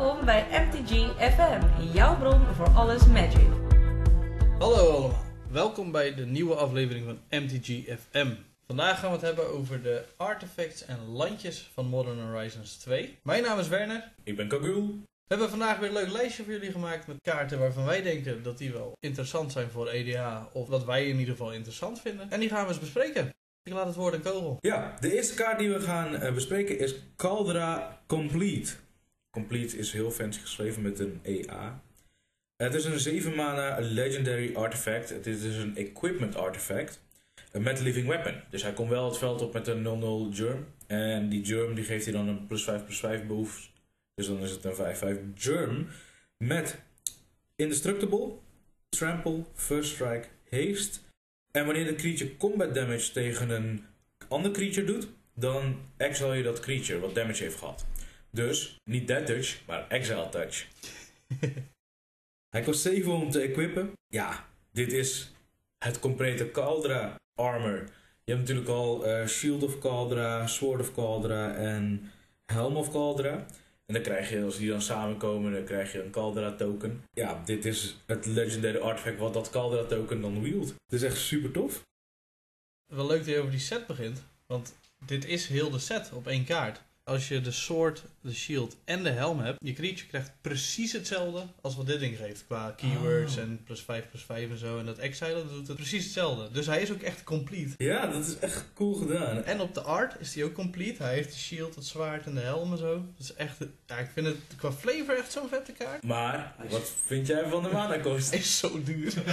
Welkom bij MTG FM, jouw bron voor alles Magic. Hallo allemaal, welkom bij de nieuwe aflevering van MTG FM. Vandaag gaan we het hebben over de artifacts en landjes van Modern Horizons 2. Mijn naam is Werner. Ik ben Kagul. We hebben vandaag weer een leuk lijstje voor jullie gemaakt met kaarten waarvan wij denken dat die wel interessant zijn voor EDA. Of dat wij in ieder geval interessant vinden. En die gaan we eens bespreken. Ik laat het woord aan Kogel. Ja, de eerste kaart die we gaan eh, bespreken is Caldera Complete. Complete is heel fancy geschreven met een EA. Het is een 7 mana legendary artifact. Het is dus een equipment artifact. Met living weapon. Dus hij komt wel het veld op met een 0-0 germ. En die germ die geeft hij dan een plus 5 plus 5 boost. Dus dan is het een 5-5 germ. Met indestructible, trample, first strike, haste. En wanneer de creature combat damage tegen een ander creature doet, dan exile je dat creature wat damage heeft gehad. Dus niet dead touch, maar exile touch. Hij kost 7 om te equippen. Ja, dit is het complete Caldera armor. Je hebt natuurlijk al eh, Shield of Caldera, Sword of Caldera en Helm of Caldera. En dan krijg je, als die dan samenkomen, dan krijg je een Caldera token. Ja, dit is het legendary artifact wat dat Caldera token dan wield. Het is echt super tof. Wel leuk dat je over die set begint. Want dit is heel de set op één kaart. Als je de sword, de shield en de helm hebt, je creature krijgt precies hetzelfde als wat dit ding geeft. Qua keywords Oh. en plus 5 plus 5 en zo. En dat exile doet het precies hetzelfde. Dus hij is ook echt complete. Ja, dat is echt cool gedaan. En op de art is hij ook complete. Hij heeft de shield, het zwaard en de helm en zo. Dat is echt, ja, ik vind het qua flavor echt zo'n vette kaart. Maar, wat vind jij van de mana kost? Hij is zo duur.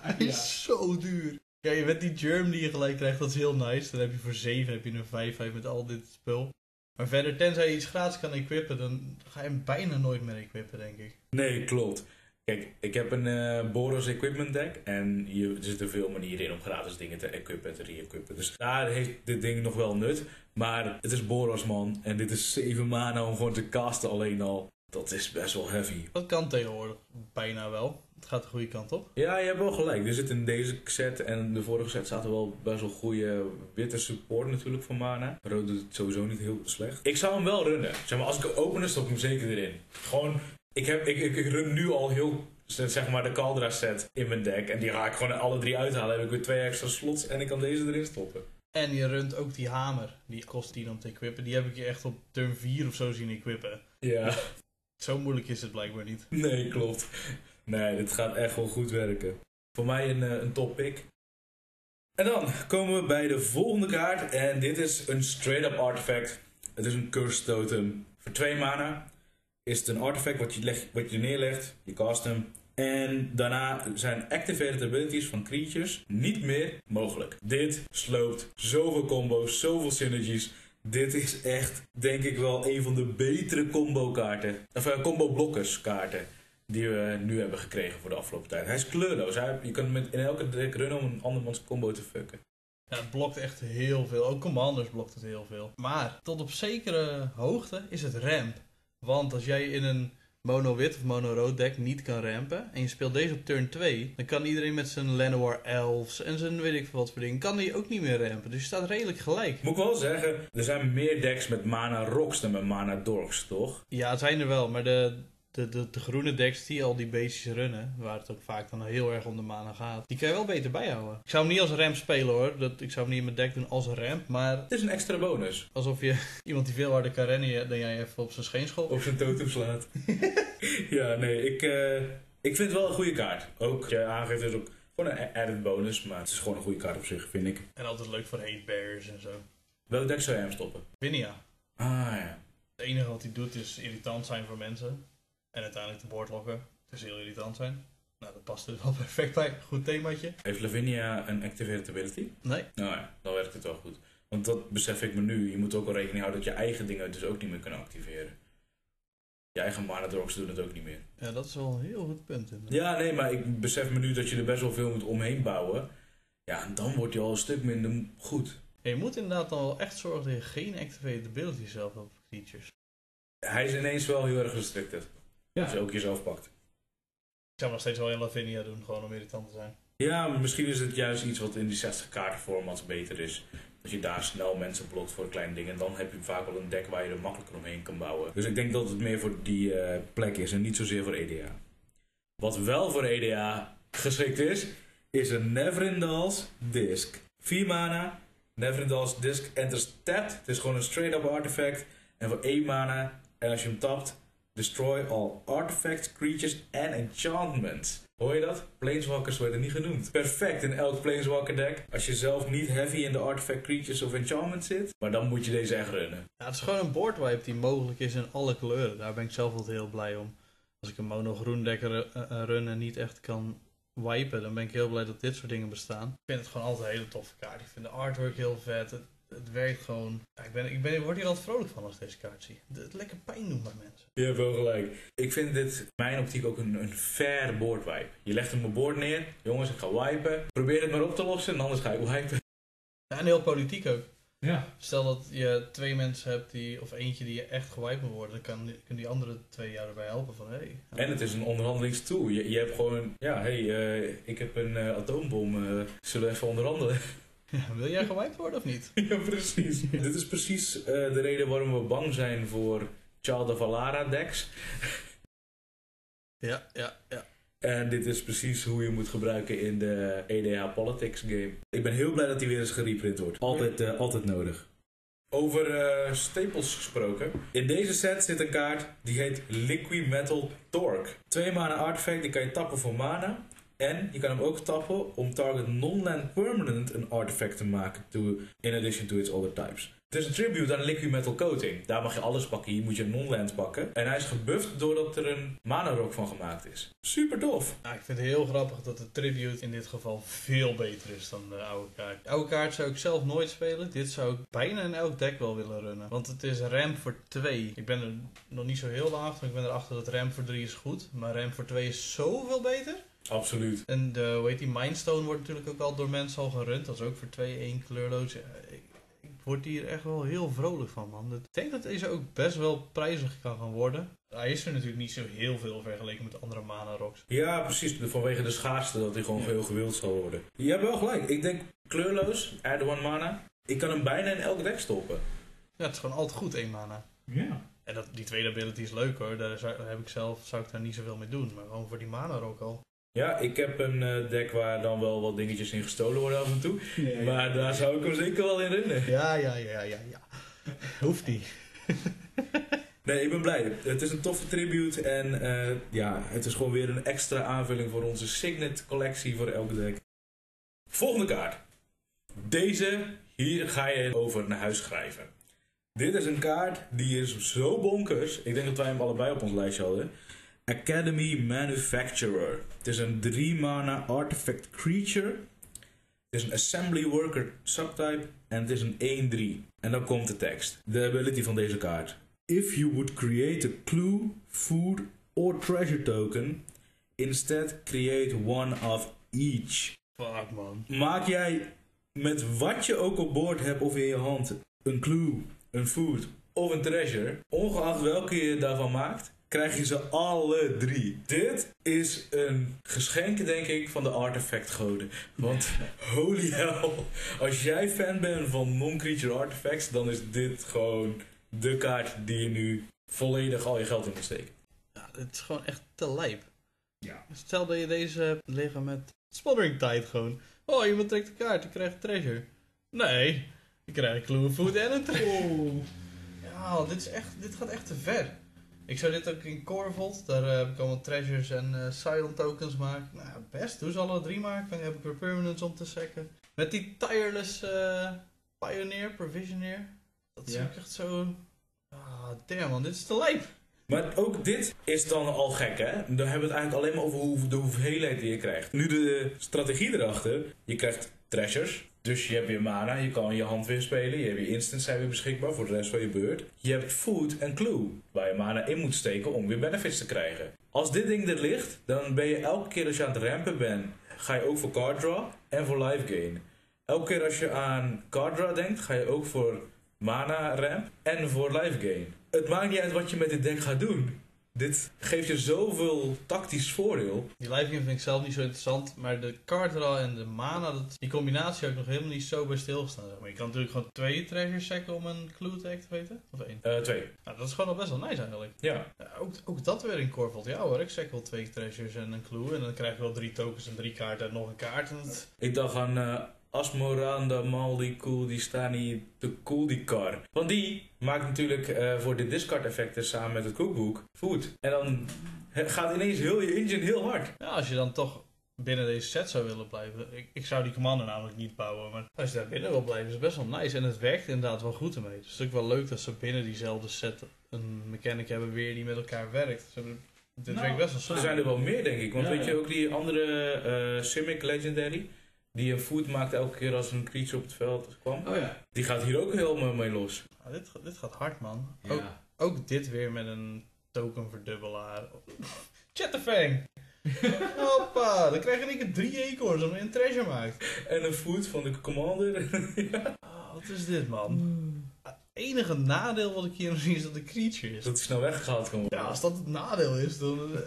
Hij is zo duur. Ja, je met die germ die je gelijk krijgt, dat is heel nice. Dan heb je voor 7 heb je een 5-5 met al dit spul. Maar verder, tenzij je iets gratis kan equippen, dan ga je hem bijna nooit meer equippen, denk ik. Nee, klopt. Kijk, ik heb een eh, Boros equipment deck en je, er zitten veel manieren in om gratis dingen te equippen en te re-equippen. Dus daar heeft dit ding nog wel nut. Maar het is Boros man en dit is 7 mana om gewoon te casten alleen al. Dat is best wel heavy. Dat kan tegenwoordig bijna wel. Het gaat de goede kant op. Ja, je hebt wel gelijk. Er zit in deze set en de vorige set zaten wel best wel goede witte support natuurlijk van mana. Rood doet het sowieso niet heel slecht. Ik zou hem wel runnen. Zeg maar, als ik hem open, stop ik hem zeker erin. Gewoon, ik, heb, ik, ik, ik run nu al heel, zeg maar, de Caldera set in mijn deck. En die ga ik gewoon alle drie uithalen. Dan heb ik weer twee extra slots en ik kan deze erin stoppen. En je runt ook die hamer. Die kost 10 om te equippen. Die heb ik je echt op turn 4 of zo zien equippen. Ja, Zo moeilijk is het blijkbaar niet. nee, klopt. Nee, dit gaat echt wel goed werken. Voor mij een, eh, een top pick. En dan komen we bij de volgende kaart. En dit is een straight-up artifact. Het is een curse totem. Voor twee mana is het een artifact wat je, wat je neerlegt. Je cast hem. En daarna zijn activated abilities van creatures niet meer mogelijk. Dit sloopt zoveel combo's, zoveel synergies. Dit is echt, denk ik wel, een van de betere combo kaarten. Of uh, combo blokkers kaarten die we nu hebben gekregen voor de afgelopen tijd. Hij is kleurloos. Hij, je kan met in elke deck runnen om een andermans combo te fucken. Ja, het blokt echt heel veel. Ook Commanders blokt het heel veel. Maar tot op zekere hoogte is het ramp. Want als jij in een mono-wit of mono-rood deck niet kan rampen... en je speelt deze op turn 2... dan kan iedereen met zijn Llanowar Elves en zijn weet ik veel wat voor dingen... kan die ook niet meer rampen. Dus je staat redelijk gelijk. Moet ik wel zeggen, er zijn meer decks met mana rocks dan met mana dorks, toch? Ja, het zijn er wel. Maar de, de, de, de groene decks die al die beestjes runnen... waar het ook vaak dan heel erg om de mana gaat... die kan je wel beter bijhouden. Ik zou hem niet als ramp spelen hoor. Dat, ik zou hem niet in mijn deck doen als ramp. Maar Het is een extra bonus. Alsof je iemand die veel harder kan rennen dan jij even op zijn scheenschop. Op zijn totem slaat. ja, nee, ik, eh, ik vind het wel een goede kaart. Ook, je aangeeft het ook gewoon een added bonus, maar het is gewoon een goede kaart op zich, vind ik. En altijd leuk voor hate bears en zo. Welk deck zou je hem stoppen? Winia. Ah ja. Het enige wat hij doet is irritant zijn voor mensen. En uiteindelijk de boordlokken. Dus heel irritant zijn. Nou, dat past er wel perfect bij. Goed themaatje. Heeft Lavinia een activated ability? Nee. Nou ja, dan werkt het wel goed. Want dat besef ik me nu. Je moet ook wel rekening houden dat je eigen dingen dus ook niet meer kunnen activeren. Je eigen mana doen het ook niet meer. Ja, dat is wel een heel goed punt. inderdaad. Ja, nee, maar ik besef me nu dat je er best wel veel moet omheen bouwen. Ja, en dan wordt je al een stuk minder goed. Ja, je moet inderdaad dan wel echt zorgen dat je geen activated abilities zelf hebt op creatures. Hij is ineens wel heel erg restricted. Ja. Als je ook jezelf pakt. Ik zou nog steeds wel in Lavinia doen, gewoon om irritant te zijn. Ja, maar misschien is het juist iets wat in die 60 kaarten formats beter is. Dat je daar snel mensen blokt voor een klein ding. En dan heb je vaak wel een deck waar je er makkelijker omheen kan bouwen. Dus ik denk dat het meer voor die eh, plek is en niet zozeer voor EDA. Wat wel voor EDA geschikt is, is een Neverindals Disc. 4 mana, Neverindals Disc enters tapped. Het is gewoon een straight-up artifact. En voor 1 mana, en als je hem tapt, destroy all artifacts, creatures en enchantments. Hoor je dat? Planeswalkers werden niet genoemd. Perfect in elk Planeswalker deck. Als je zelf niet heavy in de artifact, creatures of enchantments zit. Maar dan moet je deze echt runnen. Ja, het is gewoon een boardwipe die mogelijk is in alle kleuren. Daar ben ik zelf altijd heel blij om. Als ik een mono-groen deck ru- eh, eh, run en niet echt kan wipen, dan ben ik heel blij dat dit soort dingen bestaan. Ik vind het gewoon altijd een hele toffe kaart. Ik vind de artwork heel vet. Het werkt gewoon. Ja, ik, ben, ik, ben, ik word hier altijd vrolijk van als deze kaart zie. Het, lekker pijn doen bij mensen. Je hebt wel gelijk. Ik vind dit, in mijn optiek, ook een, een fair boardwipe. Je legt hem op board neer. Jongens, ik ga wipen. Probeer het maar op te lossen en anders ga ik wipen. Ja, en heel politiek ook. Ja. Stel dat je twee mensen hebt die, of eentje die echt gewiped moet worden, dan kan, kunnen die andere twee jou erbij helpen van. Hey, En het is een onderhandelingstool. Je, je hebt gewoon, ja, hé, hey, eh, ik heb een eh, atoombom. eh, zullen we even onderhandelen? Wil jij gewiped worden of niet? ja, precies. Dit is precies eh, de reden waarom we bang zijn voor Child of Alara decks. Ja, ja, ja. En dit is precies hoe je moet gebruiken in de EDH Politics game. Ik ben heel blij dat die weer eens gereprint wordt. Altijd, eh, altijd nodig. Over eh, staples gesproken. In deze set zit een kaart die heet Liquid Metal Torque. Twee mana artifact, die kan je tappen voor mana. En je kan hem ook tappen om target non-land permanent een artifact te maken. To, in addition to its other types. Het is een tribute aan Liquid Metal Coating. Daar mag je alles pakken. Hier moet je een non-land pakken. En hij is gebufft doordat er een mana rock van gemaakt is. Super tof. Ik vind het heel grappig dat de tribute in dit geval veel beter is dan de oude kaart. De oude kaart zou ik zelf nooit spelen. Dit zou ik bijna in elk deck wel willen runnen. Want het is ramp voor 2. Ik ben er nog niet zo heel laag, maar ik ben erachter dat ramp voor 3 is goed. Maar ramp voor 2 is zoveel beter. Absoluut. En de, hoe heet die, Mindstone wordt natuurlijk ook al door mensen al gerund. Dat is ook voor 2 1 kleurloos. Ik, ik word hier echt wel heel vrolijk van, man. Ik denk dat deze ook best wel prijzig kan gaan worden. Hij is er natuurlijk niet zo heel veel vergeleken met andere mana rocks. Ja, precies. Vanwege de schaarste dat hij gewoon Ja. veel gewild zal worden. Je hebt wel gelijk. Ik denk kleurloos, add one mana. Ik kan hem bijna in elk deck stoppen. Ja, het is gewoon altijd goed, één mana. Ja. En dat, die tweede ability is leuk hoor. Daar, zou, daar heb ik zelf, zou ik daar niet zoveel mee doen. Maar gewoon voor die mana ook al. Ja, ik heb een eh, deck waar dan wel wat dingetjes in gestolen worden af en toe. Maar daar zou ik hem zeker wel in runnen. Ja, ja, ja, ja, ja. Hoeft niet. Nee, ik ben blij. Het is een toffe tribute en eh, ja, het is gewoon weer een extra aanvulling voor onze Signet collectie voor elk deck. Volgende kaart. Deze, hier ga je over naar huis schrijven. Dit is een kaart die is zo bonkers. Ik denk dat wij hem allebei op ons lijstje hadden. Academy Manufacturer. Het is een 3 mana artifact creature. Het is een assembly worker subtype en het is een 1-3. En dan komt de tekst. De ability van deze kaart. If you would create a clue, food or treasure token, instead create one of each. Fuck man. Maak jij met wat je ook op boord hebt of in je hand een clue, een food of een treasure, ongeacht welke je daarvan maakt, krijg je ze alle drie. Dit is een geschenk, denk ik, van de artefact goden. Want holy hell, als jij fan bent van non-creature artifacts, dan is dit gewoon de kaart die je nu volledig al je geld in moet steken. Ja, het is gewoon echt te lijp. Ja. Stel dat je deze hebt liggen met Smothering Tide gewoon. Oh, iemand trekt de kaart, je krijgt treasure. Nee, je krijgt clue, food en een treasure. Ja, dit, is echt, dit gaat echt te ver. Ik zou dit ook in Corvold, daar eh, heb ik allemaal treasures en eh, silent tokens maken. Nou, best, doe ze alle drie maar. Dan heb ik weer permanents om te sekken. Met die tireless eh, Pioneer, Provisioneer. Dat is Ja. ook echt zo... Ah, damn man, dit is te lijp. Maar ook dit is dan al gek, hè? Dan hebben we het eigenlijk alleen maar over hoe, de hoeveelheid die je krijgt. Nu de strategie erachter. Je krijgt treasures. Dus je hebt weer mana, je kan je hand weer spelen. Je hebt je instants zijn weer beschikbaar voor de rest van je beurt. Je hebt food en clue, waar je mana in moet steken om weer benefits te krijgen. Als dit ding er ligt, dan ben je elke keer als je aan het rampen bent, ga je ook voor card draw en voor life gain. Elke keer als je aan card draw denkt, ga je ook voor mana ramp en voor life gain. Het maakt niet uit wat je met dit deck gaat doen. Dit geeft je zoveel tactisch voordeel. Die live game vind ik zelf niet zo interessant, maar de card draw en de mana, dat, die combinatie heb ik nog helemaal niet zo bij stilgestaan. Maar je kan natuurlijk gewoon twee treasures sacken om een clue te activeren, of één. Eh, twee. Nou, dat is gewoon al best wel nice eigenlijk. Ja. Ja, ook, ook dat weer in Corvold. Ja hoor, ik sack wel twee treasures en een clue en dan krijg je wel drie tokens en drie kaarten en nog een kaart. En dat- Ik dacht aan eh Asmoranda, Maldi, Cool, die staan niet te cool, die kar. Want die maakt natuurlijk eh, voor de discard effecten samen met het cookbook food. En dan he- gaat ineens heel je engine heel hard. Ja, als je dan toch binnen deze set zou willen blijven. Ik, ik zou die commander namelijk niet bouwen, maar als je daar binnen wil blijven is het best wel nice. En het werkt inderdaad wel goed ermee. Het is ook wel leuk dat ze binnen diezelfde set een mechanic hebben weer die met elkaar werkt. Ze hebben- dit Nou, werkt best wel Er zijn er wel meer, denk ik. Want Ja, weet je ook die andere eh Simic Legendary? Die een food maakte elke keer als een creature op het veld kwam. Oh ja. Die gaat hier ook helemaal mee los. Ah, dit, gaat- dit gaat hard man. Ook, Ja. ook dit weer met een token verdubbelaar. Chatterfang! Hoppa, dan krijg je keer drie acorns omdat je een treasure maakt. En een food van de commander. Ah, wat is dit man? Het enige nadeel wat ik hier nog zie is dat de creature is. dat hij snel weggehaald kan worden. Ja, als dat het nadeel is, dan... eh,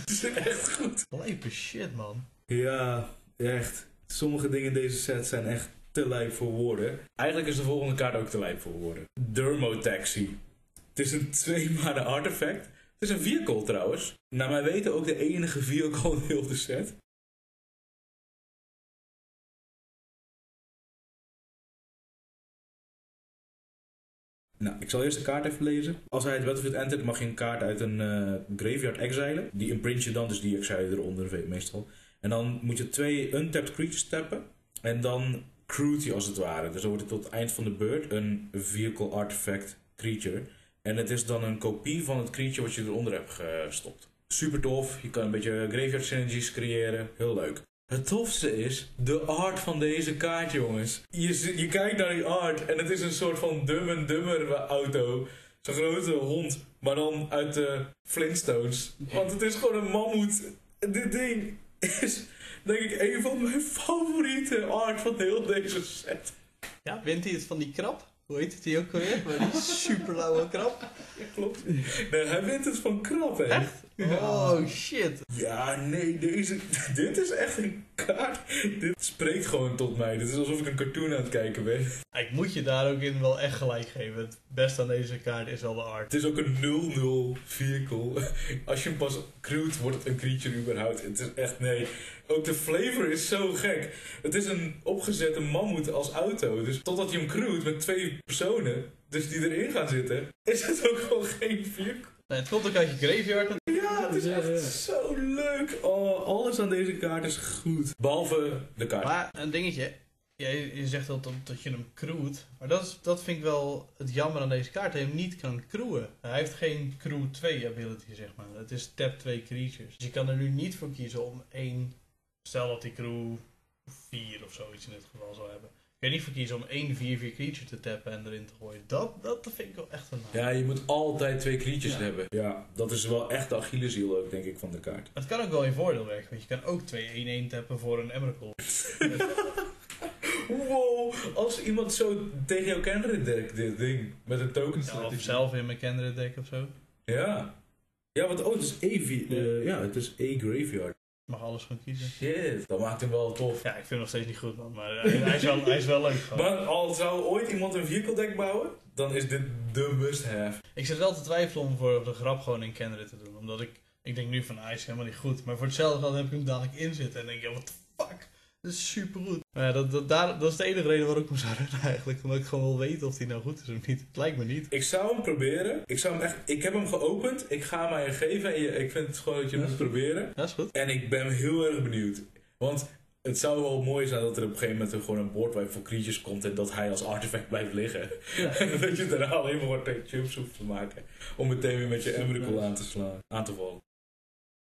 Het is echt goed. Lijpe shit, man. Ja, echt. Sommige dingen in deze set zijn echt te lijp voor woorden. Eigenlijk is de volgende kaart ook te lijp voor woorden. Dermotaxi. Het is een 2 mana artefact. Het is een vehicle trouwens. Naar mijn weten ook de enige vehicle in heel de set. Nou, ik zal eerst de kaart even lezen. Als hij het battlefield entert, mag je een kaart uit een eh, graveyard exilen. Die imprint je dan, dus die exile je eronder meestal. En dan moet je twee untapped creatures tappen. En dan je als het ware. Dus dan wordt het tot het eind van de beurt een vehicle artifact creature. En het is dan een kopie van het creature wat je eronder hebt gestopt. Super tof. Je kan een beetje graveyard synergies creëren. Heel leuk. Het tofste is de art van deze kaart, jongens. Je, je kijkt naar die art en het is een soort van and Dumber auto. Zo'n grote hond, maar dan uit de Flintstones. Want het is gewoon een mammoet. Dit ding is, denk ik, een van mijn favoriete art van heel deze set. Ja, wint hij het van die krab? Hoe heet het die ook alweer? Maar die super lauwe krab. Ja, klopt. Nee, hij wint het van krap, hè? Echt? Oh shit. Ja, nee, deze, dit is echt een Dit spreekt gewoon tot mij. Dit is alsof ik een cartoon aan het kijken ben. Ik moet je daar ook in wel echt gelijk geven. Het beste aan deze kaart is wel de art. Het is ook een 0-0 vehicle. Als je hem pas crude, wordt het een creature überhaupt. Het is echt, nee. Ook de flavor is zo gek. Het is een opgezette mammoet als auto. Dus totdat je hem crude met twee personen, dus die erin gaan zitten, is het ook gewoon geen vehicle. Nee, het komt ook uit je graveyard. Ja, het is Ja, ja. echt zo leuk. Oh, alles aan deze kaart is goed. Behalve de kaart. Maar een dingetje. Je, je zegt dat, dat, je hem crewt. Maar dat, is, dat vind ik wel het jammer aan deze kaart. Dat je hem niet kan crewen. Hij heeft geen crew 2 ability, zeg maar. Het is tap 2 creatures. Dus je kan er nu niet voor kiezen om één... Stel dat die crew 4 of zoiets in dit geval zou hebben. Je kan niet voor kiezen om één 4-4 creature te tappen en erin te gooien. Dat, dat vind ik wel echt een... Ja, je moet altijd twee creatures Ja. hebben. Ja, dat is wel echt de Achilleshiel ook, denk ik, van de kaart. Het kan ook wel in voordeel werken. Want je kan ook 2-1-1 tappen voor een Emrakul. Wow, als iemand zo tegen jou kent, dit, dit ding, met een token Ja, of zelf in mijn Kendrick deck of zo. Ja. Ja, want oh, het is E, eh, ja, het is E graveyard. Mag alles gewoon kiezen. Shit, dat maakt hem wel tof. Ja, ik vind hem nog steeds niet goed, man. Maar hij, hij is, wel, hij is wel leuk. gewoon. Maar al zou ooit iemand een vehicle deck bouwen, dan is dit de must-have. Ik zit wel te twijfelen om voor de grap gewoon in Kendrick te doen. Omdat ik, ik denk nu van, hij is helemaal niet goed. Maar voor hetzelfde geld heb ik hem dadelijk in zitten. En denk ik, ja, what the fuck? Dat is super goed. Maar ja, dat, dat, daar, dat is de enige reden waarom ik hem zou runnen eigenlijk. Omdat ik gewoon wil weten of hij nou goed is of niet. Het lijkt me niet. Ik zou hem proberen. Ik, zou hem echt, ik heb hem geopend. Ik ga hem aan je geven. En je, ik vind het gewoon dat je hem moet proberen. Dat is goed. En ik ben heel erg benieuwd. Want het zou wel mooi zijn dat er op een gegeven moment gewoon een boardwipe voor creatures komt. En dat hij als artefact blijft liggen. En dat je daarna alleen maar wat jumps hoeft te maken. Om meteen weer met je Emrakul aan te slaan. Aan te vallen.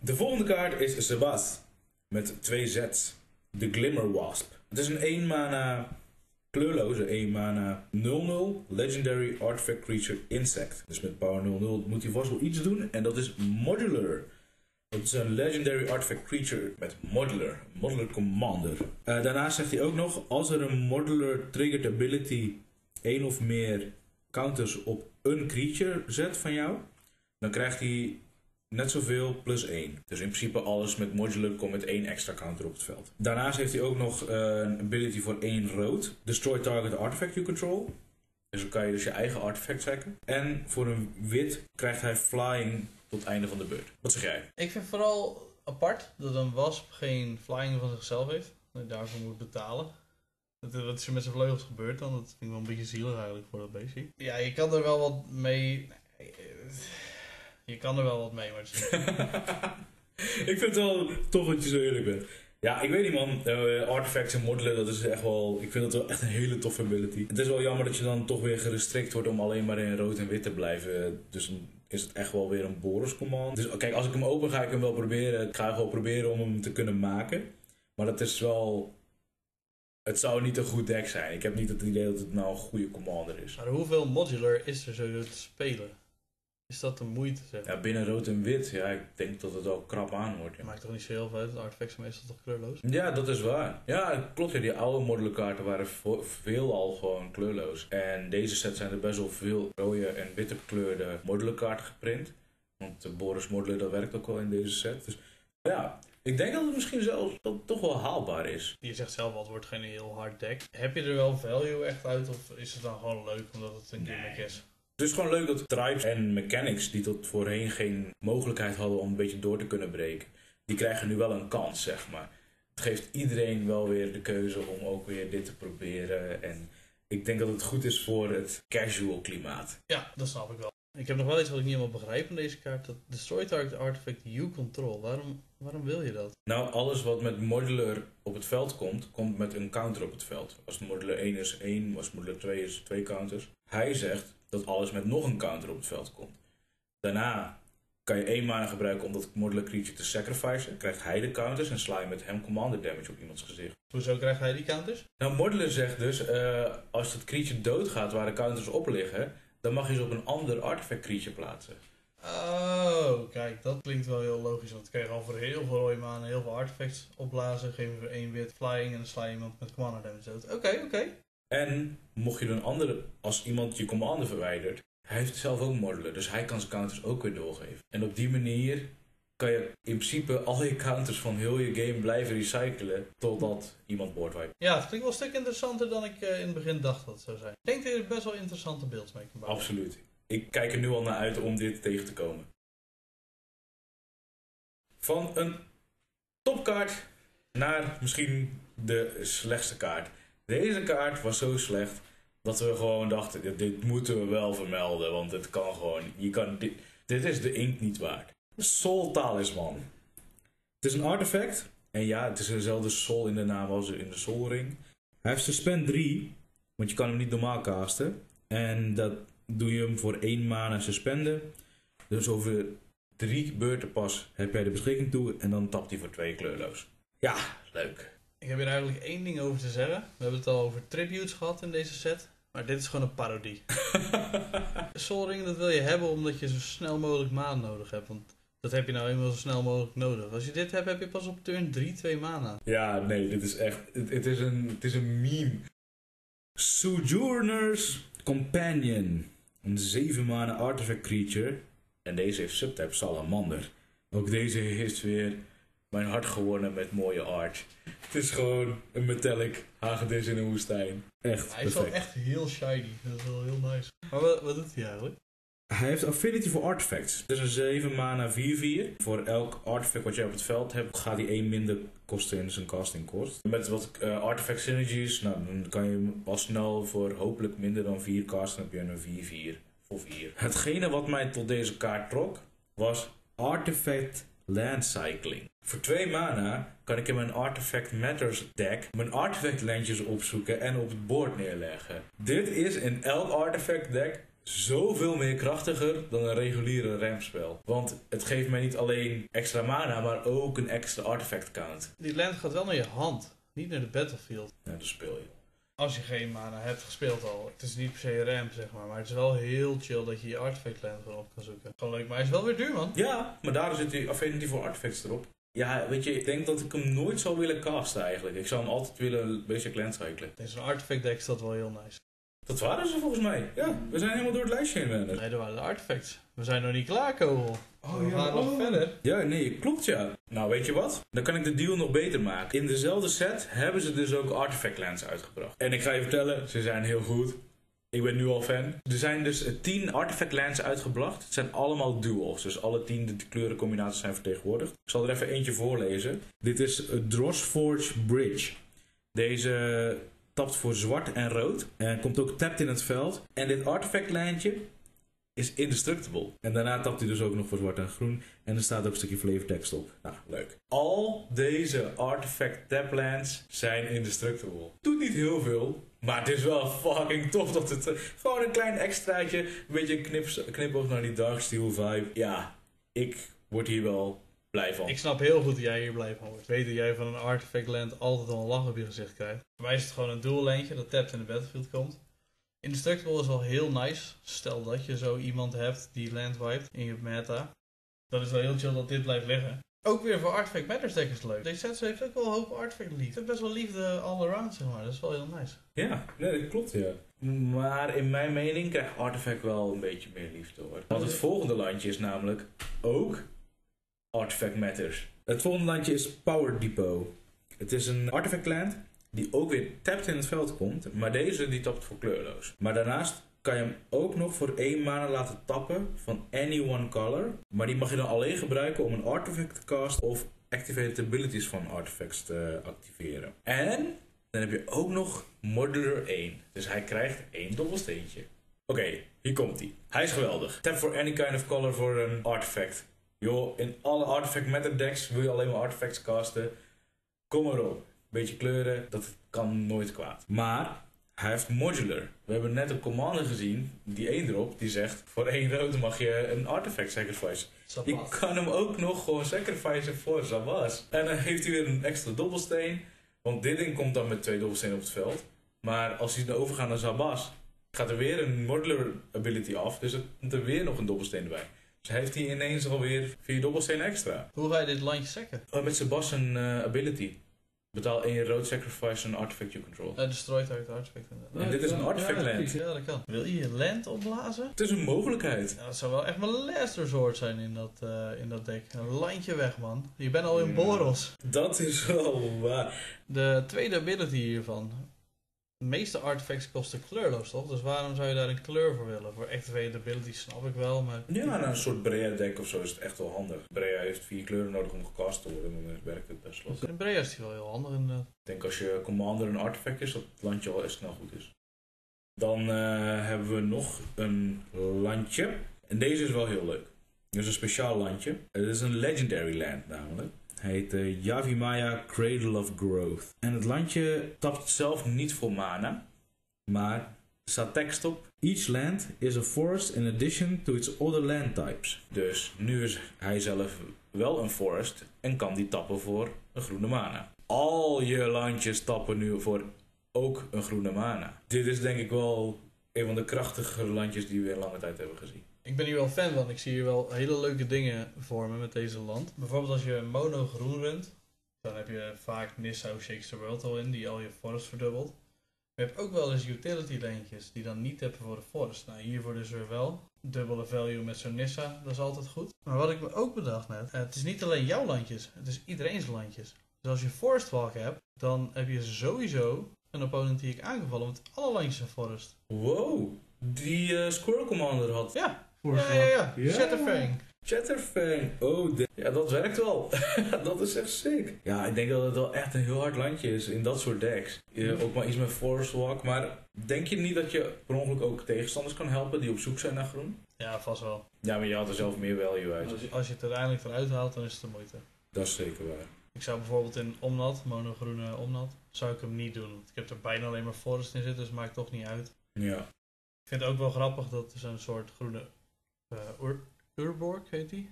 De volgende kaart is Sebas. Met twee Z's. De Glimmer Wasp. Het is een 1 mana kleurloze 1 mana 0-0 Legendary Artifact Creature Insect. Dus met power 0-0 moet hij vast wel iets doen. En dat is Modular. Dat is een Legendary Artifact Creature met Modular. Modular Commander. Eh, daarnaast zegt hij ook nog, als er een Modular Triggered Ability één of meer counters op een creature zet van jou, dan krijgt hij net zoveel plus 1. Dus in principe alles met modular komt met één extra counter op het veld. Daarnaast heeft hij ook nog eh, een ability voor één rood. Destroy target artifact you control. Dus dan kan je dus je eigen artefact hacken. En voor een wit krijgt hij flying tot het einde van de beurt. Wat zeg jij? Ik vind vooral apart dat een wasp geen flying van zichzelf heeft. Dat je daarvoor moet betalen. Dat- Wat is er met zijn vleugels gebeurd dan? Dat vind ik wel een beetje zielig eigenlijk voor dat beestje. Ja, je kan er wel wat mee... Je kan er wel wat mee, maar ik vind het wel tof dat je zo eerlijk bent. Ja, ik weet niet man. Eh, artifacts en modelen, dat is echt wel... Ik vind dat wel echt een hele toffe ability. Het is wel jammer dat je dan toch weer gerestrikt wordt om alleen maar in rood en wit te blijven. Dus dan is het echt wel weer een Boros command. Dus kijk, als ik hem open ga ik hem wel proberen. Ik ga wel proberen om hem te kunnen maken. Maar dat is wel... Het zou niet een goed deck zijn. Ik heb niet het idee dat het nou een goede commander is. Maar hoeveel modular is er zo te spelen? Is dat de moeite? Zeg? Ja, binnen rood en wit, ja, ik denk dat het wel krap aan wordt. ja. Maakt toch niet zo heel veel uit? De artefacts zijn meestal toch kleurloos? Ja, dat is waar. Ja, klopt. Ja, die oude modellenkaarten waren veelal gewoon kleurloos. En deze set zijn er best wel veel rode en witte gekleurde modellenkaarten geprint. Want de Boris modellen, dat werkt ook wel in deze set. Dus ja, ik denk dat het misschien zelfs toch wel haalbaar is. Je zegt zelf al, het wordt geen heel hard deck. Heb je er wel value echt uit of is het dan gewoon leuk omdat het een Nee. gimmick is? Het is gewoon leuk dat tribes en mechanics die tot voorheen geen mogelijkheid hadden om een beetje door te kunnen breken, die krijgen nu wel een kans, zeg maar. Het geeft iedereen wel weer de keuze om ook weer dit te proberen. En ik denk dat het goed is voor het casual klimaat. Ja, dat snap ik wel. Ik heb nog wel iets wat ik niet helemaal begrijp van deze kaart. Dat Destroy Target Artifact You Control. Waarom, waarom wil je dat? Nou, alles wat met modular op het veld komt, komt met een counter op het veld. Als modular 1 is 1, als modular 2 is 2 counters. Hij zegt dat alles met nog een counter op het veld komt. Daarna kan je één mana gebruiken om dat modular creature te sacrificen. Krijgt hij de counters en sla je met hem commander damage op iemands gezicht. Hoezo krijgt hij die counters? Nou, modular zegt dus, eh, als het creature doodgaat waar de counters op liggen, dan mag je ze op een ander artifact creature plaatsen. Oh, kijk, dat klinkt wel heel logisch. Want dan kan je gewoon voor heel veel rode maanden heel veel artifacts opblazen. Geef je voor één wit flying en dan sla je iemand met commander damage dood. Oké, oké. En mocht je een andere, als iemand je commander verwijdert, hij heeft zelf ook modular, dus hij kan zijn counters ook weer doorgeven. En op die manier kan je in principe al je counters van heel je game blijven recyclen totdat iemand boardwipe. Ja, het klinkt wel een stuk interessanter dan ik eh, in het begin dacht dat het zou zijn. Ik denk dat je er best wel interessante beelds mee kan bouwen. Absoluut. Ik kijk er nu al naar uit om dit tegen te komen. Van een topkaart naar misschien de slechtste kaart. Deze kaart was zo slecht dat we gewoon dachten, dit, moeten we wel vermelden, want het kan gewoon, je kan, dit, dit is de inkt niet waard. Soul Talisman. Het is een artefact, en ja, het is dezelfde soul in de naam als in de Soul Ring. Hij heeft suspend 3, want je kan hem niet normaal casten. En dat doe je hem voor één mana suspenden. Dus over drie beurten pas heb jij de beschikking toe en dan tapt hij voor twee kleurloos. Ja, leuk. Ik heb hier eigenlijk één ding over te zeggen. We hebben het al over tributes gehad in deze set. Maar dit is gewoon een parodie. Soul Ring, dat wil je hebben omdat je zo snel mogelijk maan nodig hebt. Want dat heb je nou eenmaal zo snel mogelijk nodig. Als je dit hebt, heb je pas op turn 3 twee mana. Ja, nee, dit is echt. Het, het is, een, het is een meme. Sojourner's Companion. Een 7 mana artifact creature. En deze heeft subtype Salamander. Ook deze heeft weer mijn hart gewonnen met mooie art. Het is gewoon een metallic hagedis in een woestijn. Echt Hij is wel echt heel shiny. Dat is wel heel nice. Maar wat, wat doet hij eigenlijk? Hij heeft Affinity voor Artifacts. Het is een 7 mana 4-4. Voor elk artifact wat jij op het veld hebt, gaat hij 1 minder kosten in zijn casting kost. Met wat eh, artifact synergies, nou, dan kan je al snel voor hopelijk minder dan 4 casten. Heb je een 4-4 voor 4. Hetgene wat mij tot deze kaart trok, was Artifact Land Cycling. Voor 2 mana kan ik in mijn Artifact Matters deck mijn artifact landjes opzoeken en op het bord neerleggen. Dit is in elk artifact deck zoveel meer krachtiger dan een reguliere rampspel. Want het geeft mij niet alleen extra mana, maar ook een extra artifact count. Die land gaat wel naar je hand. Niet naar de battlefield. Ja, dat speel je. Als je geen mana hebt gespeeld al. Het is niet per se een ramp, zeg maar. Maar het is wel heel chill dat je je artifact land gewoon op kan zoeken. Gewoon leuk, maar hij is wel weer duur, man. Ja, maar daar zit die affinity voor artifacts erop. Ja, weet je, ik denk dat ik hem nooit zou willen casten eigenlijk. Ik zou hem altijd willen basic land cyclen. Deze artifact deck is dat wel heel nice. Dat waren ze volgens mij. Ja, we zijn helemaal door het lijstje heen. Werner. Nee, dat waren de artifacts. We zijn nog niet klaar, Kogel. we gaan nog verder. Ja, nee, klopt ja. Nou, weet je wat? Dan kan ik de deal nog beter maken. In dezelfde set hebben ze dus ook Artifact Lands uitgebracht. En ik ga je vertellen, ze zijn heel goed. Ik ben nu al fan. Er zijn dus 10 Artifact Lands uitgebracht. Het zijn allemaal duals. Dus alle 10 de kleurencombinaties zijn vertegenwoordigd. Ik zal er even eentje voorlezen. Dit is Drosforge Bridge. Deze tapt voor zwart en rood. En komt ook tapped in het veld. En dit artifact lijntje is indestructible. En daarna tapt hij dus ook nog voor zwart en groen. En er staat ook een stukje flavor text op. Nou, leuk. Al deze artifact taplands zijn indestructible. Doet niet heel veel. Maar het is wel fucking tof dat het... eh, gewoon een klein extraatje. Een beetje knipoog naar die Darksteel vibe. Ja, ik word hier wel blij van. Ik snap heel goed dat jij hier blij van wordt. Weet dat jij van een artifact land altijd al een lach op je gezicht krijgt. Voor mij is het gewoon een dual landje dat tapt in de battlefield komt. Indestructible is wel heel nice. Stel dat je zo iemand hebt die land wiped in je meta. Dan is het wel heel chill dat dit blijft liggen. Ook weer voor Artifact Matters deck is het leuk. Deze set heeft ook wel een hoop artifact liefde. Het heeft best wel liefde all around, zeg maar. Dat is wel heel nice. Ja, nee, dat klopt, ja. Maar in mijn mening krijgt Artifact wel een beetje meer liefde hoor. Want het volgende landje is namelijk ook Artifact Matters. Het volgende landje is Power Depot. Het is een artifact land die ook weer tapped in het veld komt, maar deze die tapt voor kleurloos. Maar daarnaast kan je hem ook nog voor één mana laten tappen van any one color. Maar die mag je dan alleen gebruiken om een artifact te casten of activated abilities van artifacts te activeren. En dan heb je ook nog modular 1. Dus hij krijgt één dobbelsteentje. Oké, hier komt hij. Hij is geweldig. Tap for any kind of color voor een artifact. Joh, in alle artifact meta decks wil je alleen maar artifacts casten. Kom erop. Beetje kleuren, dat kan nooit kwaad. Maar hij heeft modular. We hebben net een commander gezien, die één erop, die zegt: voor één rood mag je een artifact sacrifice. Je kan hem ook nog gewoon sacrificen voor Zabas. En dan heeft hij weer een extra dobbelsteen. Want dit ding komt dan met twee dobbelstenen op het veld. Maar als hij dan overgaat naar Zabas, gaat er weer een modular ability af. Dus er komt er weer nog een dobbelsteen erbij. Heeft hij ineens alweer vier dobbelstenen extra. Hoe ga je dit landje sekken? Oh, met Zabas een eh, ability. Betaal één rood sacrifice een artifact you control. Hij destroyt uit de artifact. En dit is een artifact Ja, land. Ja, dat kan. Wil je je land opblazen? Het is een mogelijkheid. Ja, dat zou wel echt mijn last resort zijn in dat, eh, in dat deck. Een landje weg, man. Je bent al in. Boros. Dat is wel waar. De tweede ability hiervan. De meeste artifacts kosten kleurloos, toch? Dus waarom zou je daar een kleur voor willen? Voor abilities snap ik wel, maar... Ja, nou, een soort Brea deck of zo is het echt wel handig. Brea heeft vier kleuren nodig om gecast te worden, dan werkt het best wel. In Brea is die wel heel handig inderdaad. Ik denk als je commander een artifact is, dat het landje al echt snel goed is. Dan eh, hebben we nog een landje. En deze is wel heel leuk. Dit is een speciaal landje. Het is een legendary land namelijk. Heet eh, Yavimaya Cradle of Growth. En het landje tapt zelf niet voor mana. Maar staat tekst op. Each land is a forest in addition to its other land types. Dus nu is hij zelf wel een forest en kan die tappen voor een groene mana. Al je landjes tappen nu voor ook een groene mana. Dit is denk ik wel een van de krachtigere landjes die we in lange tijd hebben gezien. Ik ben hier wel fan van. Ik zie hier wel hele leuke dingen vormen met deze land. Bijvoorbeeld als je mono groen runt, dan heb je vaak Nissa of Shakes the World al in, die al je forest verdubbelt. Maar je hebt ook wel eens utility lijntjes die dan niet hebben voor de forest. Nou, hiervoor dus weer wel. Dubbele value met zo'n Nissa, dat is altijd goed. Maar wat ik me ook bedacht net, eh, het is niet alleen jouw landjes, het is iedereen's landjes. Dus als je Forest Walk hebt, dan heb je sowieso een opponent die ik aangevallen met alle landjes in Forest. Wow, die eh, Squirrel Commander had Ja, Voor ja, ja, ja. Ja. Shatterfang. Chatterfang. Oh, de- ja, dat werkt wel. dat is echt sick. Ja, ik denk dat het wel echt een heel hard landje is in dat soort decks. Ook maar iets met Forest Walk. Maar denk je niet dat je per ongeluk ook tegenstanders kan helpen die op zoek zijn naar groen? Ja, vast wel. Ja, maar je had er zelf meer value uit. Als je, als je het uiteindelijk eruit haalt, dan is het de moeite. Dat is zeker waar. Ik zou bijvoorbeeld in Omnat, monogroene Omnat, zou ik hem niet doen. Want ik heb er bijna alleen maar Forest in zitten, dus maakt toch niet uit. Ja. Ik vind het ook wel grappig dat er zo'n soort groene Ur Urborg heet die.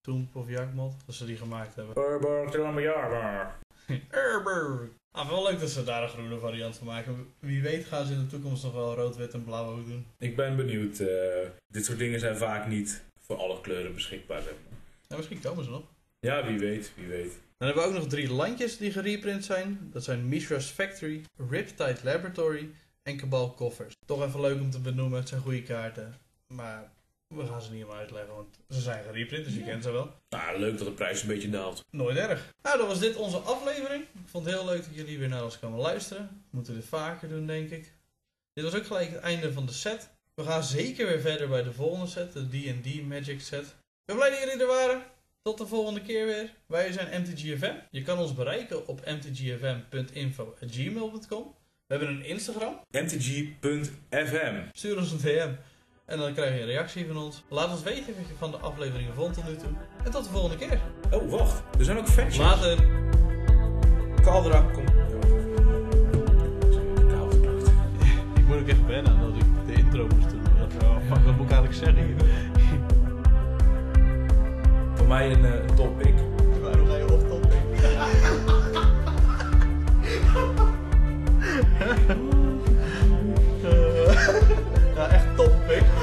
Toemp of Jakmot, dat ze die gemaakt hebben. Urborg Tramajarbor. Urborg! Ah, wel leuk dat ze daar een groene variant van maken. Wie weet gaan ze in de toekomst nog wel rood, wit en blauw ook doen. Ik ben benieuwd. eh, dit soort dingen zijn vaak niet voor alle kleuren beschikbaar. Zeg maar. Nou, misschien komen ze nog. Ja, wie weet, wie weet. Dan hebben we ook nog drie landjes die gereprint zijn. Dat zijn Mishra's Factory, Riptide Laboratory en Cabal koffers. Toch even leuk om te benoemen, het zijn goede kaarten. Maar we gaan ze niet helemaal uitleggen, want ze zijn gereprint, dus je Ja. kent ze wel. Nou, leuk dat de prijs een beetje daalt. Nooit erg. Nou, dan was dit onze aflevering. Ik vond het heel leuk dat jullie weer naar ons kwamen luisteren. We moeten dit vaker doen, denk ik. Dit was ook gelijk het einde van de set. We gaan zeker weer verder bij de volgende set, de D&D Magic set. Ik ben blij dat jullie er waren. Tot de volgende keer weer. Wij zijn MTGFM. Je kan ons bereiken op mtgfm.info.gmail.com. We hebben een Instagram. mtg.fm Stuur ons een DM. En dan krijg je een reactie van ons. Laat ons weten wat je van de afleveringen vond tot nu toe. En tot de volgende keer. Oh, wacht. Er zijn ook fanshops. Later. Caldera komt... Ik moet ook echt wennen dat ik de intro moest doen. Oh, fuck, wat moet ik eigenlijk zeggen hier? Voor mij een uh, topic. Waarom ga je off topic? ja, echt topic.